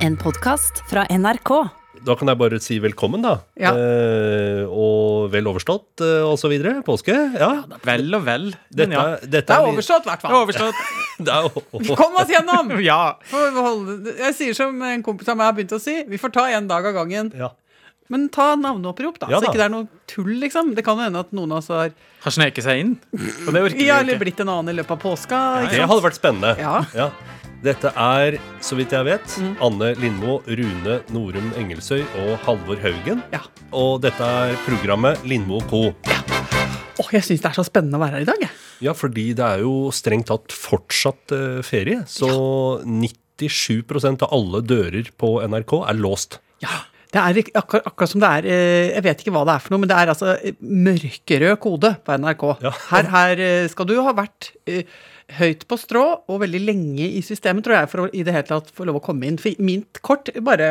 En podkast fra NRK. Da kan jeg bare si velkommen, da. Ja. Eh, og vel overstått, eh, og så videre. Påske. Ja. Vel og vel. Dette, Men ja. dette Det er overstått, i hvert Det er fall. overstått. Det er jo- Kom oss gjennom! Ja. Får vi holde- Jeg sier som en kompis av meg har begynt å si, vi får ta en dag av gangen. ja. Men ta navneopprop, da. Ja så da. ikke det er noe tull, liksom. Det kan jo hende at noen av oss har Har sneket seg inn. Og det orker vi ja, eller ikke. blitt en annen i løpet av påska. Det sant? hadde vært spennende. Ja. Dette er, så vidt jeg vet, Mm. Anne Lindmo, Rune Norum Engelsøy og Halvor Haugen. Ja. Og dette er programmet Lindmo co. Åh, jeg syns det er så spennende å være her i dag. Ja, fordi det er jo strengt tatt fortsatt uh, ferie. Så 97% av alle dører på NRK er låst. Ja. Det er akkurat, akkurat som det er eh, Jeg vet ikke hva det er for noe, men det er altså eh, mørkerød kode på NRK. Ja. Her, her skal du ha vært høyt på strå og veldig lenge i systemet, tror jeg, for å i det hele tatt få lov å komme inn. For mitt kort bare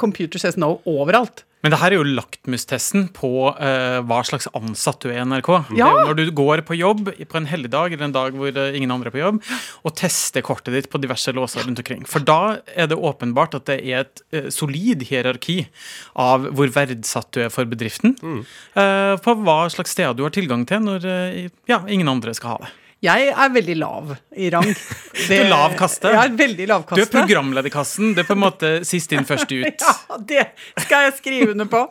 Computer says no overalt. Men det her er jo lakmustesten på uh, hva slags ansatt du er i NRK. Ja. er når du går på jobb på en helligdag eller en dag hvor eh, ingen andre er på jobb, og tester kortet ditt på diverse låser rundt omkring. For da er det åpenbart at det er et uh, solid hierarki av hvor verdsatt du er for bedriften. eh, på hva slags steder du har tilgang til når ja, ingen andre skal ha det. Jeg er veldig lav i rang. Det, er lav kaste? Jeg er veldig lav Du kaste. er programlederkassen. Det er på en måte sist inn, først ut. Ja, det skal jeg skrive under på.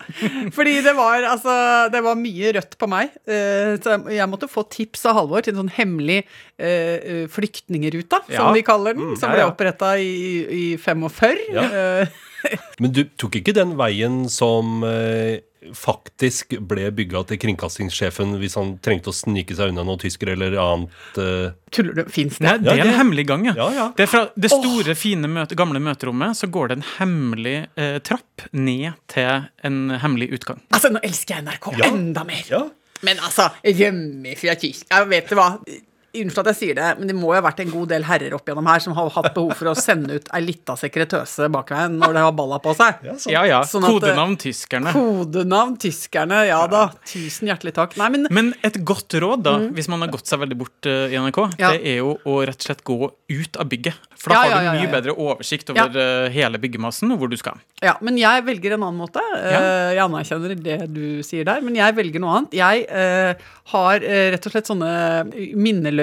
Fordi det var, altså, det var mye rødt på meg. Eh, Så jeg- måtte få tips av Halvor til en sånn hemmelig flyktningeruta, flyktningeruta, Ja. som vi kaller den. Som ble ja. oppretta i, i 45. Ja. Eh, Men du tok ikke den veien som eh, faktisk ble bygga til kringkastingssjefen hvis han trengte å snike seg unna noen tyskere eller annet uh... Tuller du? Fins det? Det er en hemmelig gang, ja. Ja, ja. Det er fra det store, fine møte, gamle møterommet så går det en hemmelig eh, trapp ned til en hemmelig utgang. Altså, nå elsker jeg NRK Ja. enda mer. Ja. Men altså, rømme Tysk Jeg vet du hva. Unnskyld at jeg sier det, men det må jo ha vært en god del herrer opp gjennom her som har hatt behov for å sende ut ei lita sekretøse bak veien når det har balla på seg. Ja, ja. Sånn at, Kodenavn tyskerne. Kodenavn tyskerne, ja da. Tusen hjertelig takk. Nei, men Men et godt råd, da, hvis man har gått seg veldig bort uh, i NRK, Mm. Ja. det er jo å rett og slett gå ut av bygget. For da Ja, har du ja, mye ja, ja. bedre oversikt over eh, hele byggemassen og hvor du skal. Ja, men jeg velger en annen måte. Eh, Jeg anerkjenner det du sier der, men jeg velger noe annet. Jeg eh, har eh, rett og slett sånne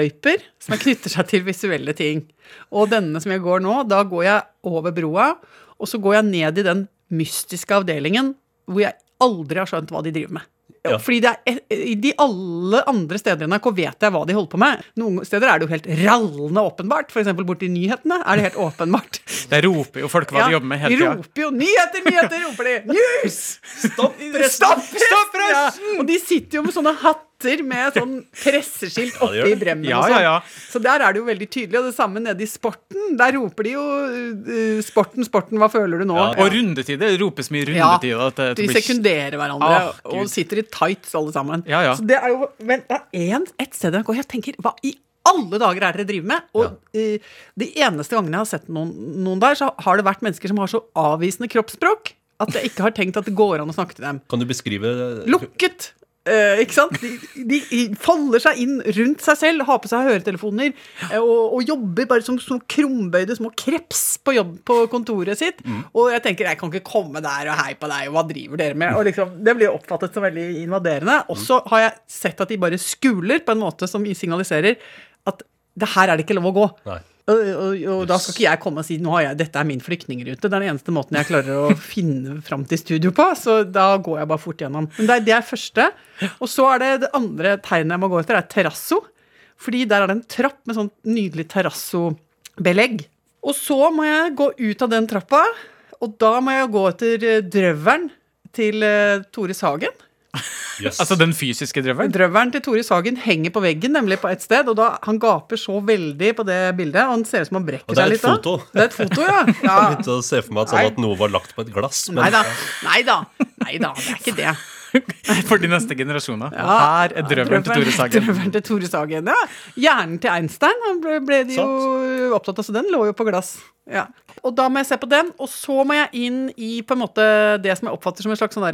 minneløyper som knytter seg til visuelle ting. Og denne som jeg går nå, da går jeg over broa, og så går jeg ned i den mystiske avdelingen hvor jeg aldri har skjønt hva de driver med. Ja. Fordi det er, I de alle andre steder i NRK vet jeg hva de holder på med. Noen steder er det jo helt rallende åpenbart. F.eks. borti nyhetene er det helt åpenbart. Der roper jo folk hva de jobber med hele De roper jo 'nyheter, nyheter', roper de. News! Stopp pressen! Stopp pressen! Ja. Og de sitter jo med sånne hatter med sånn presseskilt Ja, i bremmen Ja, og sånn. ja, ja. Så der er det jo veldig tydelig. Og det samme nede i sporten. Der roper de jo uh, 'sporten, sporten, hva føler du nå?' Ja. Og rundetider. Det ropes mye Ja, at De blir- sekunderer hverandre Ah, og sitter i tights alle sammen. Ja, ja. Så det er jo Men det er en, et sted jeg går Jeg tenker, hva i alle dager er det dere driver med? Og eh, de eneste gangene jeg har sett noen, noen der, så har det vært mennesker som har så avvisende kroppsspråk at jeg ikke har tenkt at det går an å snakke til dem. Kan du beskrive Lukket! Eh, ikke sant? De, de faller seg inn rundt seg selv, har på seg høretelefoner eh, og, og jobber bare som, som krumbøyde små kreps på jobb på kontoret sitt. Og jeg tenker jeg kan ikke komme der og hei på deg, og hva driver dere med? Og liksom, Det blir oppfattet som veldig invaderende. Og så har jeg sett at de bare skuler på en måte som signaliserer at det her er det ikke lov å gå. Nei. Og, og, og da skal ikke jeg komme og si nå har jeg, dette er min flyktningrute. Det er den eneste måten jeg klarer å finne fram til studio på. Så da går jeg bare fort gjennom. Men det er det er første. Og så er det det andre tegnet jeg må gå etter, er terrasso. Fordi der er det en trapp med sånn nydelig terrassobelegg. Og så må jeg gå ut av den trappa, og da må jeg gå etter drøveren drøvelen til eh, Tore Sagen. Yes. Altså den fysiske drøvelen. Drøvelen til Tore Sagen henger på veggen, nemlig på et sted, og da, han gaper så veldig på det bildet, og han ser ut som han brekker Og det er seg et litt. da. foto. Det er et foto, ja. Jeg ja. begynte å se for meg at, sånn at noe var lagt på et glass. Men Nei da. Nei da. Nei da, det er ikke det. For de neste generasjoner. Og her er drøvelen til Tore Sagen. Drøvelen til Tore Sagen, ja. Hjernen til Einstein han ble, ble de jo opptatt av, så den lå jo på glass. Ja. Og da må jeg se på den, og så må jeg inn i på en måte det som jeg oppfatter som en slags sånn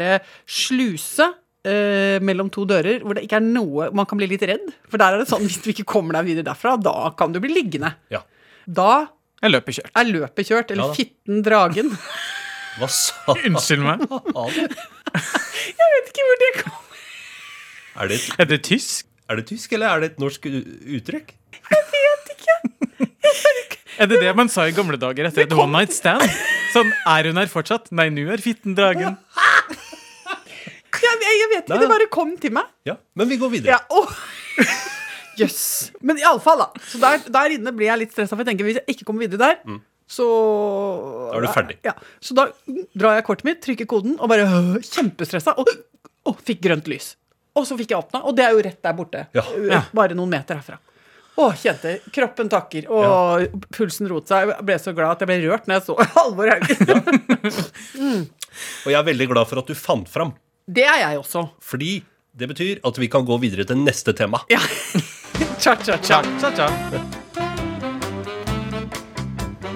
sluse. Eh, mellom to dører hvor det ikke er noe Man kan bli litt redd. For der er det sånn hvis du ikke kommer deg videre derfra, da kan du bli liggende. ja. Da er løpet kjørt. Er løpet kjørt? Eller Ja. Fitten dragen? Hva sa Unnskyld meg. Jeg vet ikke hvor det kom Er det, Er det tysk? er det tysk, eller er det et norsk uttrykk? Jeg vet ikke. Er det det man sa i gamle dager etter et one night stand? Sånn, er hun her fortsatt? Nei, nå er fitten dragen. Jeg, jeg, vet ikke, det bare kom til meg. Ja, Men vi går videre. Ja, åh. Yes. Men iallfall, da. Så der, der inne blir jeg litt stressa, for jeg tenker hvis jeg ikke kommer videre der, så Mm. Da er du ferdig. Ja. Så da drar jeg kortet mitt, trykker koden, og bare øh, kjempestressa. Og, og fikk grønt lys. Og så fikk jeg åpna, og det er jo rett der borte. Ja. Ja. Bare noen meter herfra. Å, kjente kroppen takker, og pulsen rotet seg. Jeg ble så glad at jeg ble rørt når jeg så Halvor Haugen. Og jeg er veldig glad for at du fant fram. Det er jeg også. Fordi det betyr at vi kan gå videre til neste tema. Ja. Cha-cha-cha. tja, tja.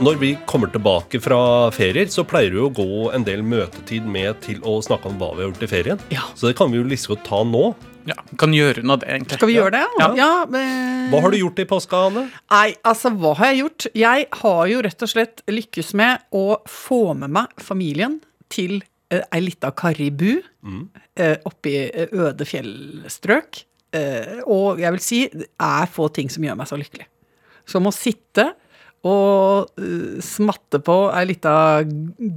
Når vi kommer tilbake fra ferier, så pleier vi å gå en del møtetid med til å snakke om hva vi har gjort i ferien. Ja. Så det kan vi jo liksom godt ta nå. Ja, kan gjøre unna det, egentlig. Skal vi gjøre det? Ja. ja men... Hva har du gjort i påska, Anne? Nei, altså, hva har jeg gjort? Jeg har jo rett og slett lykkes med å få med meg familien til ei lita karibu mm. oppi eh, øde fjellstrøk. Eh, og jeg vil si det er få ting som gjør meg så lykkelig. Som å sitte og eh, smatte på ei lita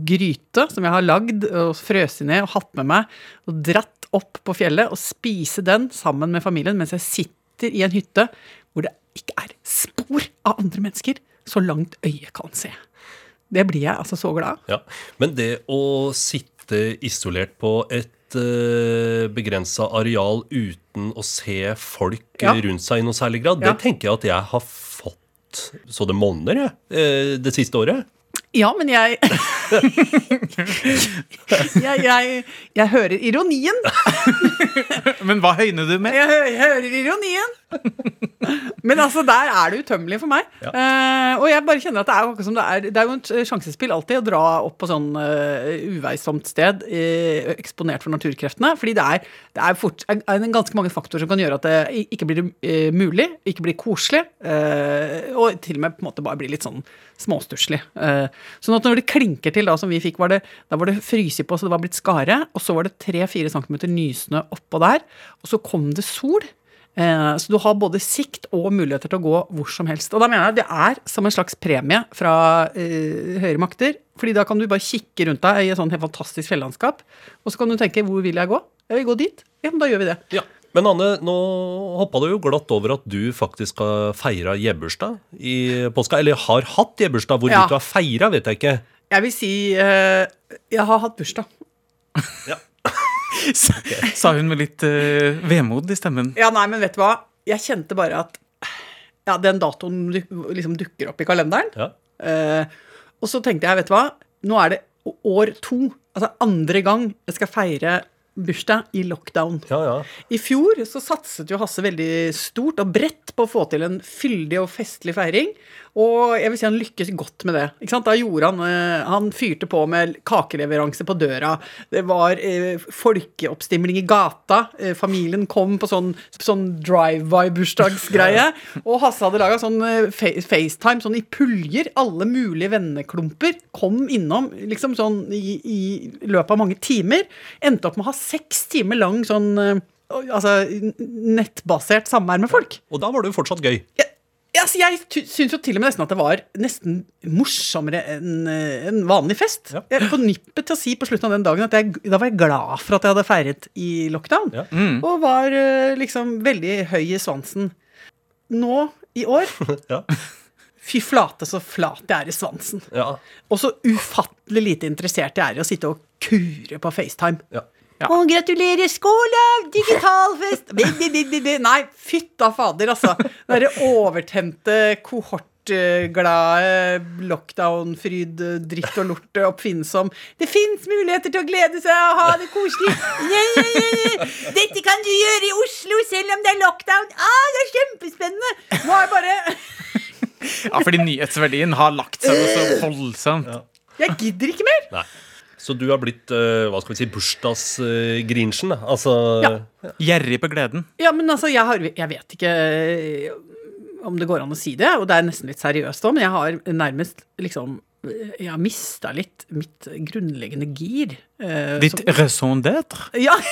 gryte som jeg har lagd og frøst ned og hatt med meg, og dratt opp på fjellet og spise den sammen med familien mens jeg sitter i en hytte hvor det ikke er spor av andre mennesker, så langt øyet kan se. Det blir jeg altså så glad av. Ja. Men det å sitte isolert på et uh, begrensa areal uten å se folk Ja. rundt seg i noe særlig grad, Ja. det tenker jeg at jeg har fått så det monner, jeg, eh, det siste året. Ja, men jeg jeg, jeg, jeg hører ironien. Men hva høyner du med? Jeg, hø- jeg hører ironien. Men altså, der er det utømmelig for meg. Ja. Uh, og jeg bare kjenner at det er akkurat som det er Det er jo et sjansespill alltid å dra opp på sånn uh, uveisomt sted, uh, eksponert for naturkreftene. Fordi det er, det er, fort, er er ganske mange faktorer som kan gjøre at det ikke blir eh, mulig, ikke blir koselig, eh, og til og med på en måte bare blir litt sånn småstusslig. Eh, sånn at når det klinker til, da, som vi fikk, var det, da var det fryse på, så det var blitt skare, og så var det 3-4 cm nysnø oppå der, og så kom det sol. Eh, Så du har både sikt og muligheter til å gå hvor som helst. Og da mener jeg det er som en slags premie fra eh, høyere makter. fordi da kan du bare kikke rundt deg i et sånn helt fantastisk fjellandskap. Og så kan du tenke hvor vil jeg gå? Jeg vil gå dit. Ja, men da gjør vi det. Ja. Men Anne, nå hoppa du jo glatt over at du faktisk har feira jebbursdag i påska. Eller har hatt jebbursdag. Hvorvidt Ja. du har feira, vet jeg ikke. Jeg vil si uh, jeg har hatt bursdag. Sa hun med litt uh, vemod i stemmen. Ja, nei, men vet du hva? Jeg kjente bare at ja, den datoen du- liksom dukker opp i kalenderen. Ja. Uh, og så tenkte jeg, vet du hva, nå er det år to, altså andre gang jeg skal feire bursdag i lockdown. Ja, ja. I fjor så satset jo Hasse veldig stort og bredt på å få til en fyldig og festlig feiring. Og jeg vil si han lykkes godt med det. Da gjorde han eh, Han fyrte på med kakeleveranse på døra. Det var eh, folkeoppstimling i gata. Eh, familien kom på sånn, sånn drive-by-bursdagsgreie. Og Hasse hadde laga sånn eh, FaceTime sånn i puljer. Alle mulige venneklumper kom innom liksom sånn i, i løpet av mange timer. Endte opp med å ha seks timer lang sånn eh, Altså nettbasert samvær med folk. Og da var det jo fortsatt gøy. Altså, jeg syns jo til og med nesten at det var nesten morsommere enn eh, en vanlig fest. Ja. Jeg er på nippet til å si på slutten av den dagen at jeg, da var jeg glad for at jeg hadde feiret i lockdown. Ja. Og var eh, liksom veldig høy i svansen. Nå i år Ja. Fy flate, så flat jeg er i svansen. Ja. Og så ufattelig lite interessert jeg er i å sitte og kure på FaceTime. Ja. Ja. Å, gratulerer, skål, da! Digitalfest! Bi, bi, bi. Nei, fytta fader, altså. Den derre overtente kohortglade lockdown-fryd, dritt og lort oppfinnsom. Det fins muligheter til å glede seg og ha det koselig. Ja, ja, ja. Dette kan du gjøre i Oslo selv om det er lockdown. Ah, det er kjempespennende! Nå er jeg bare Ja, fordi nyhetsverdien har lagt seg noe så voldsomt. Jeg gidder ikke mer. Nei. Så du har blitt uh, hva skal vi si, bursdagsgrinchen? altså Ja. Gjerrig på gleden. Ja, men altså, jeg, har, jeg vet ikke om det går an å si det, og det er nesten litt seriøst òg, men jeg har nærmest liksom Jeg har mista litt mitt grunnleggende gir. eh, Ditt som- raison d'être? Ja.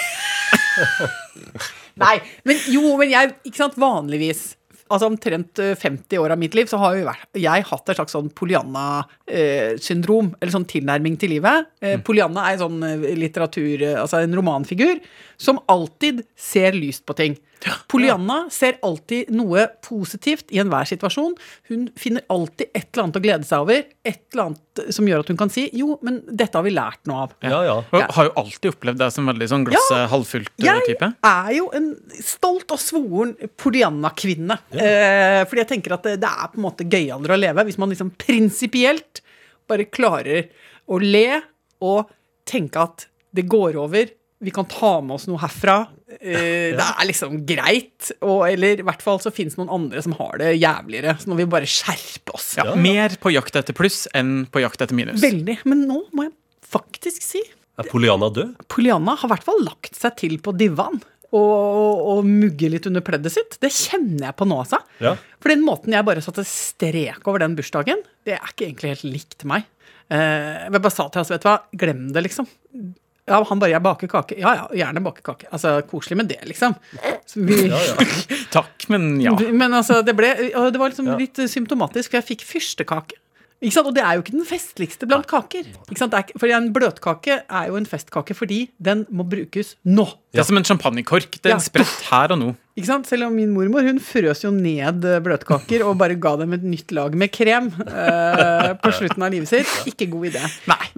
Nei, men jo, men jeg Ikke sant, vanligvis Altså omtrent eh, 50 år av mitt liv så har jo vært, jeg hatt et slags sånn Polianna-syndrom, eller sånn tilnærming til livet. Eh, Polianna er en sånn eh, litteratur, eh, altså en romanfigur, som alltid ser lyst på ting. Polianna ser alltid noe positivt i enhver situasjon. Hun finner alltid et eller annet å glede seg over, et eller annet som gjør at hun kan si 'jo, men dette har vi lært noe av'. Ja, ja. Hun har jo alltid opplevd deg som veldig sånn glasset ja, halvfullt-type. Jeg er jo en stolt og svoren Polianna-kvinne. Eh, fordi jeg tenker at det, det er på en måte gøyaldere å leve hvis man liksom prinsipielt bare klarer å le og tenke at det går over. Vi kan ta med oss noe herfra. Eh, Det er liksom greit. Og, eller i hvert fall så det noen andre som har det jævligere. Så nå må vi bare skjerpe oss. Ja, mer på jakt etter pluss enn på jakt etter minus. Veldig. Men nå må jeg faktisk si Er Poliana død? Polianna har i hvert fall lagt seg til på divan og, og, og mugger litt under pleddet sitt. Det kjenner jeg på nå, altså. Ja. For den måten jeg bare satte strek over den bursdagen, det er ikke egentlig helt likt meg. Eh, jeg bare sa til oss, vet du hva, glem det, liksom. Ja, han bare 'jeg baker kake'. Ja ja, gjerne bake kake. Altså, koselig med det, liksom. Ja, ja, Takk, men ja. Men altså, det ble og Det var liksom litt symptomatisk, for jeg fikk fyrstekake. Ikke sant? Og det er jo ikke den festligste blant kaker. Ikke sant? Fordi en bløtkake er jo en festkake fordi den må brukes nå. Det er som en champagnekork. Den Ja. spredt her og nå. Ikke sant? Selv om min mormor hun frøs jo ned eh, bløtkaker og bare ga dem et nytt lag med krem eh, på slutten av livet sitt. Ikke god idé.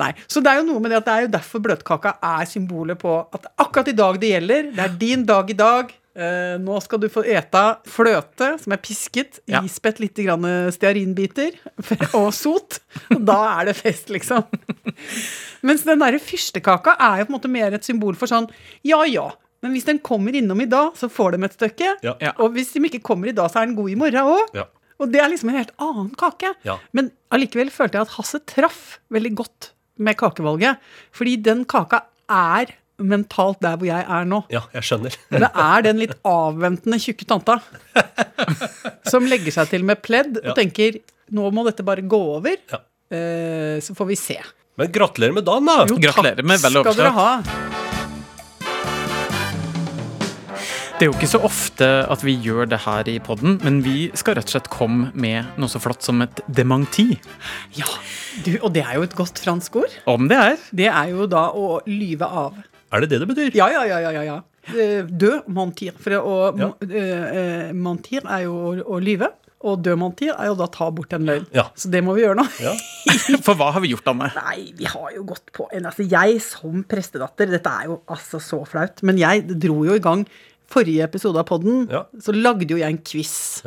Nei. Så det er jo noe med det at det er jo derfor bløtkaka er symbolet på at akkurat i dag det gjelder. Det er din dag i dag. Eh, nå skal du få ete fløte som er pisket, Ja. ispett litt grann stearinbiter og sot. Da er det fest, liksom. Mens den derre fyrstekaka er jo på en måte mer et symbol for sånn ja ja. Men hvis den kommer innom i dag, så får de et stykke. Ja. Ja. Og hvis de ikke kommer i dag, så er den god i morgen òg. Ja. Og det er liksom en helt annen kake. Ja. Men allikevel følte jeg at Hasse traff veldig godt med kakevalget. Fordi den kaka er mentalt der hvor jeg er nå. ja, jeg skjønner. Det er den litt avventende tjukke tanta som legger seg til med pledd og Ja. tenker nå må dette bare gå over, Ja. eh, så får vi se. Men gratulerer med dagen, da! Jo, Gratulerer takk med vel skal dere ha. Det er jo ikke så ofte at vi gjør det her i podden, men vi skal rett og slett komme med noe så flott som et dementi. Ja, du, og det er jo et godt fransk ord. Om det er. Det er jo da å lyve av. Er det det det betyr? Ja, ja, ja, ja, ja, Død Eh, Dø mentir. For å Ja. eh, eh, mentir er jo å, å lyve. Og død mentir er jo da ta bort en løgn. Ja. Så det må vi gjøre nå. Ja. For hva har vi gjort, Anne? Nei, vi har jo gått på en Altså, jeg som prestedatter Dette er jo altså så flaut. Men jeg dro jo i gang forrige episode av podden. Ja. Så lagde jo jeg en quiz.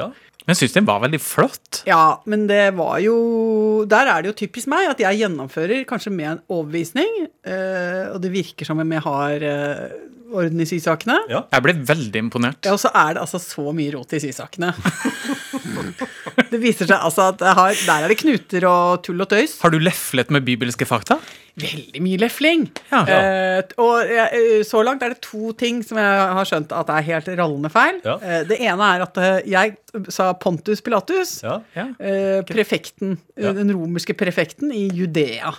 Men jeg syns den var veldig flott. Ja, men det var jo Der er det jo typisk meg at jeg gjennomfører kanskje med en overbevisning. eh, og det virker som om jeg har eh, orden i sysakene. Ja. Jeg ble veldig imponert. Ja, og så er det altså så mye rot i sysakene. det viser seg altså at har, der er det knuter og tull og tøys. Har du leflet med bibelske fakta? Veldig mye lefling. Ja. Eh, og eh, så langt er det to ting som jeg har skjønt at er helt rallende feil. Ja. Eh, det ene er at eh, jeg sa Pontus Pilatus. Ja. Ja. eh, prefekten, eh, Ja. den romerske prefekten i Judea.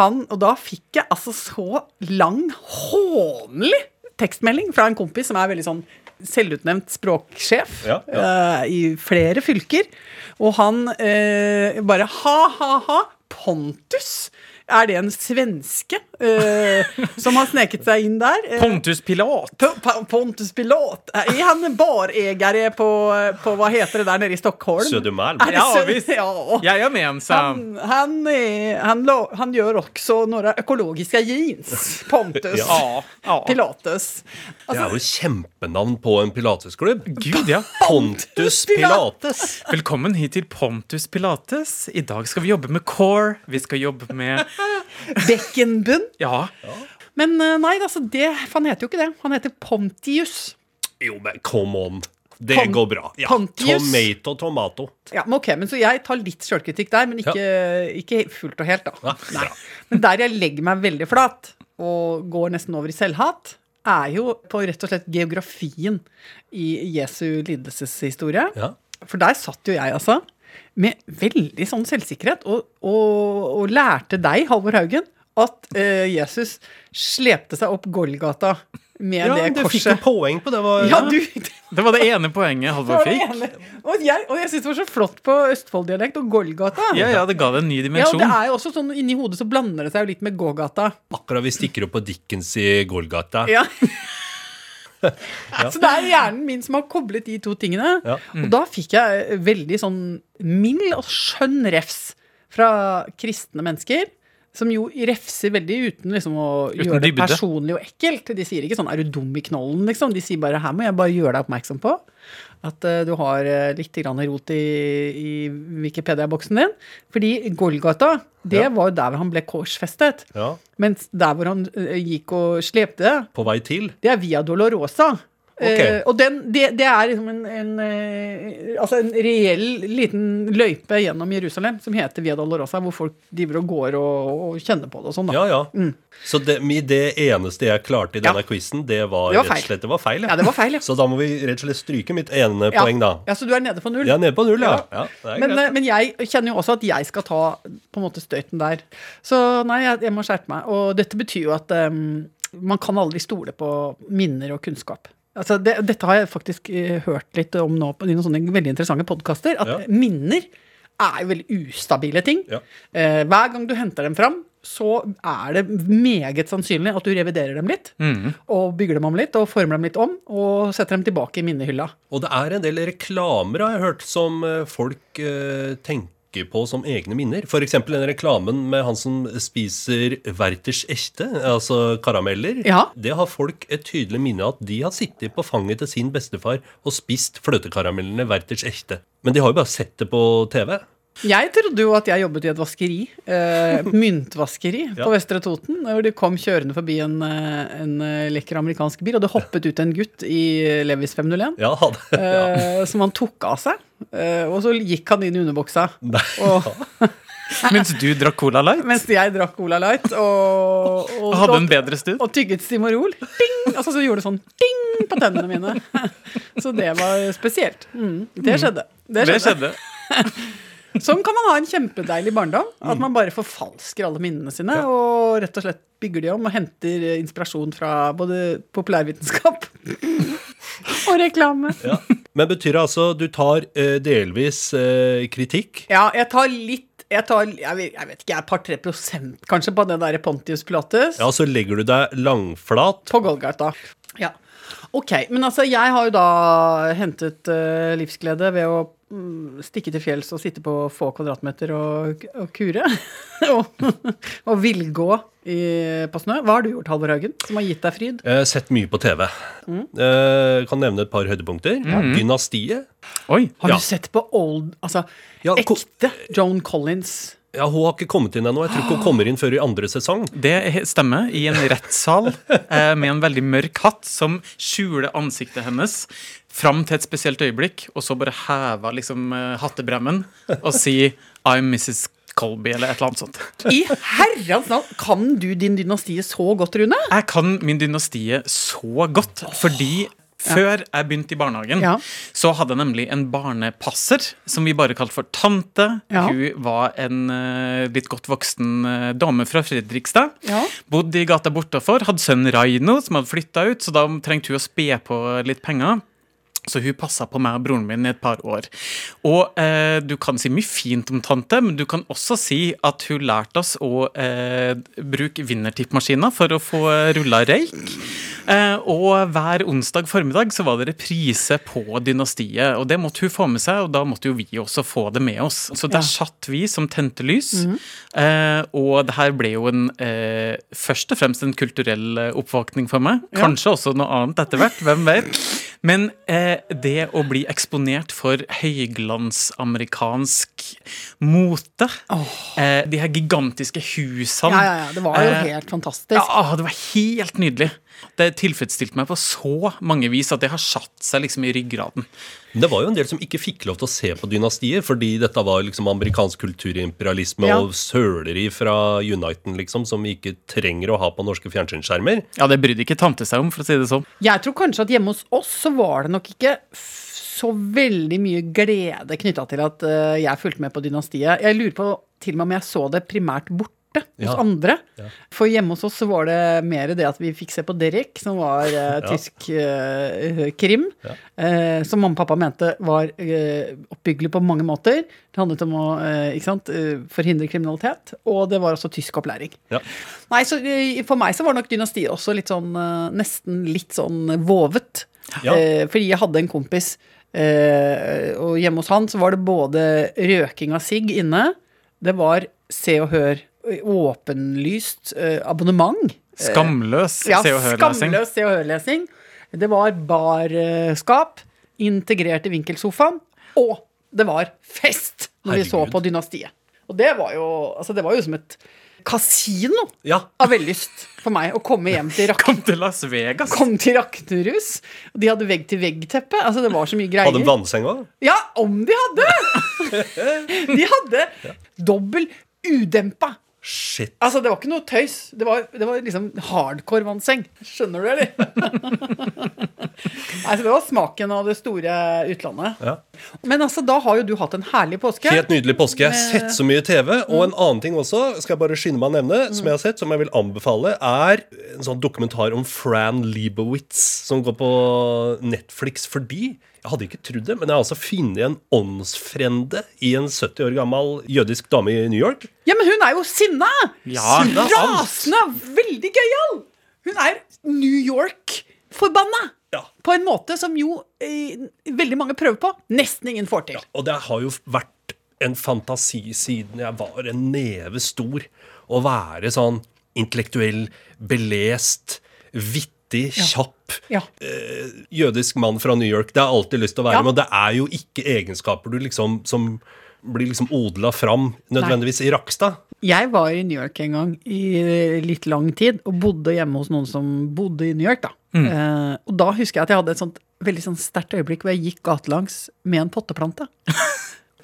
Han, og da fikk jeg altså så lang, hånlig tekstmelding fra en kompis som er veldig sånn selvutnevnt språksjef Ja, eh, i flere fylker. Og han uh, bare ha-ha-ha, Pontus? Er det en svenske uh, som har sneket seg inn der? Eh, Pontus Pilat. P- P- Pontus Pilat. Er han bareier barägare på, på, hva heter det der nede i Stockholm? Södermalm. Er Ja, visst. Ja. Jajamensan. Han, han, han, han gjør også noen økologiske jeans, Pontus Ja. ja. Pilatus. Det Altså, er jo kjempenavn på en pilatesklubb. Gud, ja. Pontus Pilates. Velkommen hit til Pontus Pilates. I dag skal vi jobbe med core. Vi skal jobbe med Beckenbunn. Ja. Men eh, nei, altså, det, han heter jo ikke det. Han heter Pontius. Jo, men come on. Det Pon- går bra. Ja. Pontius. Tomato, tomato. Ja, men ok, men Så jeg tar litt sjølkritikk der, men ikke, ikke fullt og helt. da. Ja, Nei. Men der jeg legger meg veldig flat, og går nesten over i selvhat, er jo på rett og slett geografien i Jesu lidelseshistorie. Ja. For der satt jo jeg, altså, med veldig sånn selvsikkerhet, og, og, og lærte deg, Halvor Haugen, at uh, Jesus slepte seg opp Golgata med Ja, det du fikk jo korset. poeng på det. Var, Ja, du Det var det ene poenget Halvor fikk. Og jeg, og jeg syns det var så flott på Østfold-dialekt og Golgata. Ja, ja, det ga det en ny dimensjon. Ja, og det er jo også sånn Inni hodet så blander det seg jo litt med gågata. Akkurat vi stikker opp på Dickens i Golgata. Ja. Så det er hjernen min som har koblet de to tingene. Ja. Og da fikk jeg veldig sånn mild og skjønn refs fra kristne mennesker. Som jo refser veldig uten liksom å Uten gjøre det dybde. personlig og ekkelt. De sier ikke sånn 'er du dum i knollen', liksom. De sier bare 'her må jeg bare gjøre deg oppmerksom på'. At uh, du har uh, litt grann rot i, i Wikipedia-boksen din. Fordi Golgata, det Ja. var jo der han ble korsfestet. Ja, Mens der hvor han uh, gikk og slepte, På vei til. det er Via Dolorosa. Ok. Eh, og den, det, det er liksom en, en, eh, altså en reell liten løype gjennom Jerusalem som heter Via Dolorosa, hvor folk driver og går og, og kjenner på det og sånn. Ja, Ja, Mm. Så det, det eneste jeg klarte i denne. Ja. quizen, det var, Det var rett og slett det var feil. Ja, det var feil, ja. Så da må vi rett og slett stryke mitt ene Ja. poeng, da. Ja, Så du er nede på null? Jeg er nede på null, ja. Men, eh, men jeg kjenner jo også at jeg skal ta på en måte støyten der. Så nei, jeg, jeg må skjerpe meg. Og dette betyr jo at um, man kan aldri stole på minner og kunnskap. Altså det, dette har jeg faktisk eh, hørt litt om nå på i noen sånne veldig interessante podkaster. At Ja. minner er jo veldig ustabile ting. Ja. Eh, hver gang du henter dem fram, så er det meget sannsynlig at du reviderer dem litt. Og bygger dem om litt, og former dem litt om, og setter dem tilbake i minnehylla. Og det er en del reklamer, har jeg hørt, som eh, folk eh, tenker på som egne minner. F.eks. den reklamen med han som spiser Werthers echte, altså karameller. Ja. Det har folk et tydelig minne av at de har sittet på fanget til sin bestefar og spist fløtekaramellene Werthers echte. Men de har jo bare sett det på TV. Jeg trodde jo at jeg jobbet i et vaskeri, eh, myntvaskeri, Ja. på Vestre Toten. Hvor de kom kjørende forbi en, eh, en eh, lekker amerikansk bil, og det hoppet ut en gutt i Levis 501. Ja, det, eh, som han tok av seg. Eh, og så gikk han inn i underbuksa. Nei. Og, Mens du drakk Cola Light mens jeg drakk Cola Light og, og, og hadde en bedre stund. og tygget Stimorol. Ding! Altså, så gjorde det sånn ding på tennene mine. Så det var spesielt. Mm, det skjedde. Det Det skjedde. skjedde. Sånn kan man ha en kjempedeilig barndom. Mm. At man bare forfalsker alle minnene sine og rett og slett bygger de om og henter inspirasjon fra både populærvitenskap og reklame. ja. Men betyr det altså du tar eh, delvis eh, kritikk? Ja, jeg tar litt jeg tar, jeg vet, jeg vet ikke, et par-tre prosent kanskje på det der Pontius Pilates. Ja, så legger du deg langflat. På Golgata. Ja. Ok, men altså, jeg har jo da hentet uh, livsglede ved å mm, stikke til fjells og sitte på få kvadratmeter og, og kure. og, og villgå i, på snø. Hva har du gjort, Halvor Haugen, som har gitt deg fryd? Jeg har sett mye på TV. Mm. Eh, kan nevne et par høydepunkter. Dynastiet. Oi. Har Ja. du sett på old, altså Ja, ekte Joan Collins? Ja, Hun har ikke kommet inn ennå. Jeg tror ikke hun kommer inn før i andre sesong. Det stemmer. I en rettssal eh, med en veldig mørk hatt som skjuler ansiktet hennes fram til et spesielt øyeblikk, og så bare hever liksom eh, hattebremmen og sier I'm Mrs. Colby, eller et eller annet sånt. I herrens navn, kan du din dynastie så godt, Rune? Jeg kan min dynastie så godt, fordi før jeg begynte i barnehagen, Ja. så hadde jeg nemlig en barnepasser som vi bare kalte for tante. Ja. Hun var en uh, litt godt voksen uh, dame fra Fredrikstad. Ja. Bodde i gata bortafor, hadde sønnen Raino som hadde flytta ut, så da trengte hun å spe på litt penger. Så hun passa på meg og broren min i et par år. Og eh, du kan si mye fint om tante, men du kan også si at hun lærte oss å eh, bruke vinnertippmaskiner for å få rulla røyk. Eh, og hver onsdag formiddag så var det reprise på Dynastiet, og det måtte hun få med seg, og da måtte jo vi også få det med oss. Så der satt vi som tente lys, eh, og det her ble jo en eh, først og fremst en kulturell eh, oppvåkning for meg. Kanskje også noe annet etter hvert, hvem vet. Men eh, det å bli eksponert for høyglansamerikansk mote, eh, de her gigantiske husene Ja, ja, ja. Det var jo Eh, helt fantastisk. ja, det var helt nydelig. Det tilfredsstilte meg på så mange vis at det har satt seg liksom i ryggraden. Det var jo en del som ikke fikk lov til å se på Dynastiet, fordi dette var liksom amerikansk kulturimperialisme Ja. og søleri fra Uniten, liksom, som vi ikke trenger å ha på norske fjernsynsskjermer. Ja, det brydde ikke tante seg om, for å si det sånn. Jeg tror kanskje at hjemme hos oss så var det nok ikke så veldig mye glede knytta til at eh, jeg fulgte med på Dynastiet. Jeg lurer på til og med om jeg så det primært borte hos Ja. andre. Ja. For hjemme hos oss så var det mer det at vi fikk se på Derek, som var uh, tysk uh, krim. Eh, som mamma og pappa mente var oppbyggelig på mange måter. Det handlet om å sant, forhindre kriminalitet, og det var også tysk opplæring. Ja. Nei, så For meg så var nok Dynastiet også litt sånn nesten litt sånn vovet. Fordi jeg hadde en kompis, Uh, og hjemme hos han så var det både røking av sigg inne, det var Se og Hør åpenlyst eh, abonnement. Skamløs Ja, Se og Hør-lesing. skamløs Se og Hør-lesing. Det var barskap integrert i vinkelsofaen, og det var fest når vi så på Dynastiet. Og det var jo, altså det var jo som et kasino Ja. av vellyst for meg å komme hjem til Rak Kom til Las Vegas. Kom til Raknerus. og De hadde vegg-til-vegg-teppe. Altså, det var så mye greier. Hadde en vannseng òg? Ja, om de hadde! De hadde dobbel udempa. Shit. Altså, det var ikke noe tøys. Det var, det var liksom hardcore vannseng. Skjønner du, eller? Nei, så det var smaken av det store utlandet. Ja. Men altså, da har jo du hatt en herlig påske. Helt nydelig påske. Jeg har sett så mye TV. Og en annen ting også, skal jeg bare skynde meg å nevne, som jeg har sett, som jeg vil anbefale, er en sånn dokumentar om Fran Lebowitz, som går på Netflix fordi jeg hadde ikke trodd det, men jeg har altså funnet en åndsfrende i en 70 år gammel jødisk dame i New York. Ja, men hun er jo sinna! Ja. Rasende! Veldig gøyal! Hun er New York-forbanna! Ja. På en måte som jo eh, veldig mange prøver på. Nesten ingen får til. Ja, Og det har jo vært en fantasi siden jeg var en neve stor. Å være sånn intellektuell, belest, vittig, kjapp. Ja. eh, jødisk mann fra New York. Det har jeg alltid lyst til å være, Ja. men det er jo ikke egenskaper du liksom som blir liksom odla fram nødvendigvis i Rakstad. Jeg var i New York en gang i litt lang tid, og bodde hjemme hos noen som bodde i New York. da. Eh, og da husker jeg at jeg hadde et sånt veldig sånn sterkt øyeblikk hvor jeg gikk gatelangs med en potteplante.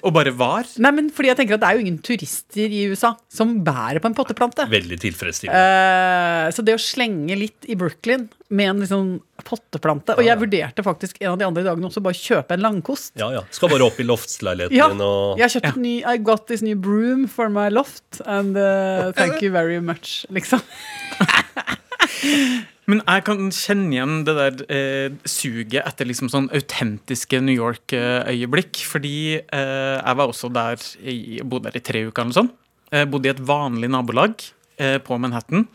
Og bare var. Nei, men fordi jeg tenker at det er jo ingen turister i USA som bærer på en potteplante. Veldig tilfredsstillende. Uh, så det å slenge litt i Brooklyn med en liksom potteplante Og jeg vurderte faktisk en av de andre dagene også bare kjøpe en langkost. Ja, ja. Skal bare opp i loftsleiligheten Ja, din og jeg kjøpte en ny I got this new broom for my loft, and uh, thank you very much, liksom. Men jeg kan kjenne igjen det der eh, suget etter liksom sånn autentiske New York-øyeblikk. Fordi eh, jeg var også der i, bodde der i tre uker eller sånn. Jeg bodde i et vanlig nabolag eh, på Manhattan.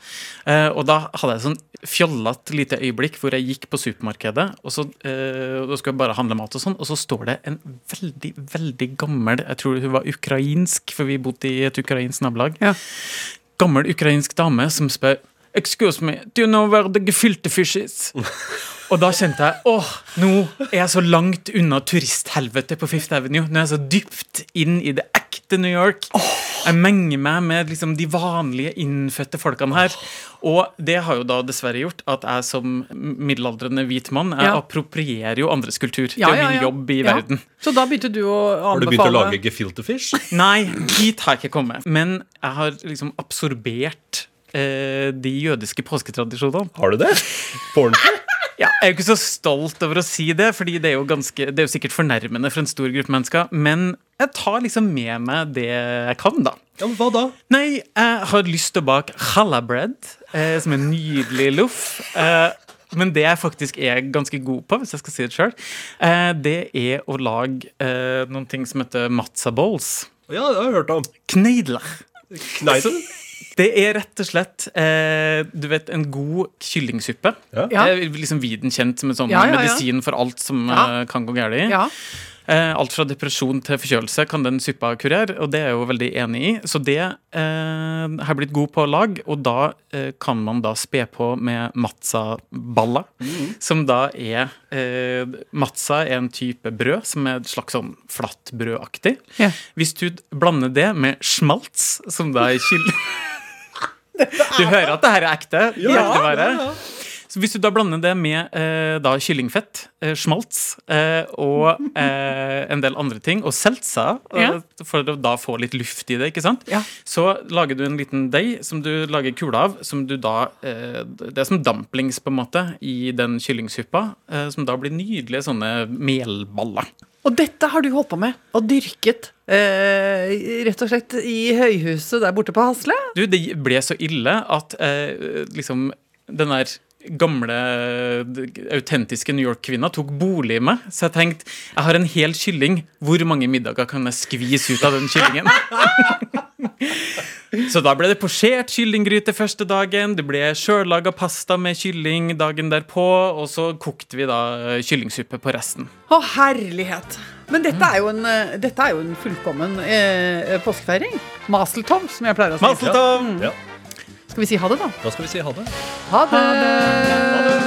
Eh, og da hadde jeg sånn fjollete lite øyeblikk hvor jeg gikk på supermarkedet, og så eh, og da skulle jeg bare handle mat og sånn, og så står det en veldig, veldig gammel Jeg tror hun var ukrainsk, for vi bodde i et ukrainsk nabolag Ja. gammel ukrainsk dame som spør Excuse me, do you know where the gefilte fish is? Og da kjente jeg åh, nå er jeg så langt unna turisthelvete på Fifth Avenue. Nå er jeg så dypt inn i det ekte New York. Jeg menger meg med liksom de vanlige innfødte folkene her. Og det har jo da dessverre gjort at jeg som middelaldrende hvit mann jeg Ja. approprierer jo andres kultur. Ja, det er jo ja, min ja. jobb i Ja. verden. Så da begynte du å anbefale Har du begynt å lage gefilte fish? Nei, dit har jeg ikke kommet. Men jeg har liksom absorbert eh, de jødiske påsketradisjonene. Har du det? På ordentlig? Ja, jeg er jo ikke så stolt over å si det, Fordi det er jo, ganske, det er jo sikkert fornærmende for en stor gruppe mennesker. Men jeg tar liksom med meg det jeg kan, da. Ja, men hva da? Nei, jeg har lyst til å bake challah bread, eh, som er en nydelig loff. Eh, men det jeg faktisk er ganske god på, hvis jeg skal si det sjøl, eh, det er å lage eh, noen ting som heter matza bowls. Ja, det har jeg hørt om. Kneidler. Kneisen? Det er rett og slett eh, du vet, en god kyllingsuppe. Ja. Det er liksom viden kjent som en sånn Ja, ja, ja. medisin for alt som Ja. eh, kan gå galt. Ja. Eh, alt fra depresjon til forkjølelse kan den suppa kurere, og det er jeg jo veldig enig i. Så det eh, har blitt god på lag, og da eh, kan man da spe på med matza-baller. Mm. Som da er eh, Matza er en type brød som er et slags sånn flatbrødaktig. Ja. Hvis du blander det med schmaltz, som da er kylling Du hører at det her er ekte? Ja, ja, ja. Så hvis du da blander det med eh, da kyllingfett, eh, schmaltz eh, og eh, en del andre ting, og seltsa, Ja. eh, for å da få litt luft i det, ikke sant? Ja. så lager du en liten deig som du lager kule av, som du da eh, Det er som dumplings, på en måte, i den kyllingsuppa, som da blir nydelige sånne melballer. Og dette har du holdt på med og dyrket eh, rett og slett i høyhuset der borte på Hasle? Du, det ble så ille at eh, liksom den der gamle, autentiske New York-kvinna tok bolig i meg. Så jeg tenkte jeg har en hel kylling. Hvor mange middager kan jeg skvise ut av den kyllingen? så da ble det posjert kyllinggryte første dagen. Det ble sjøllaga pasta med kylling dagen derpå. Og så kokte vi da eh, kyllingsuppe på resten. Å, herlighet. Men dette er jo en, eh, dette er jo en fullkommen eh, påskefeiring. Maseltom, som jeg pleier å si. Maseltom! Ja. Skal vi si ha det, da? Da skal vi si ha det ha det. Ha det!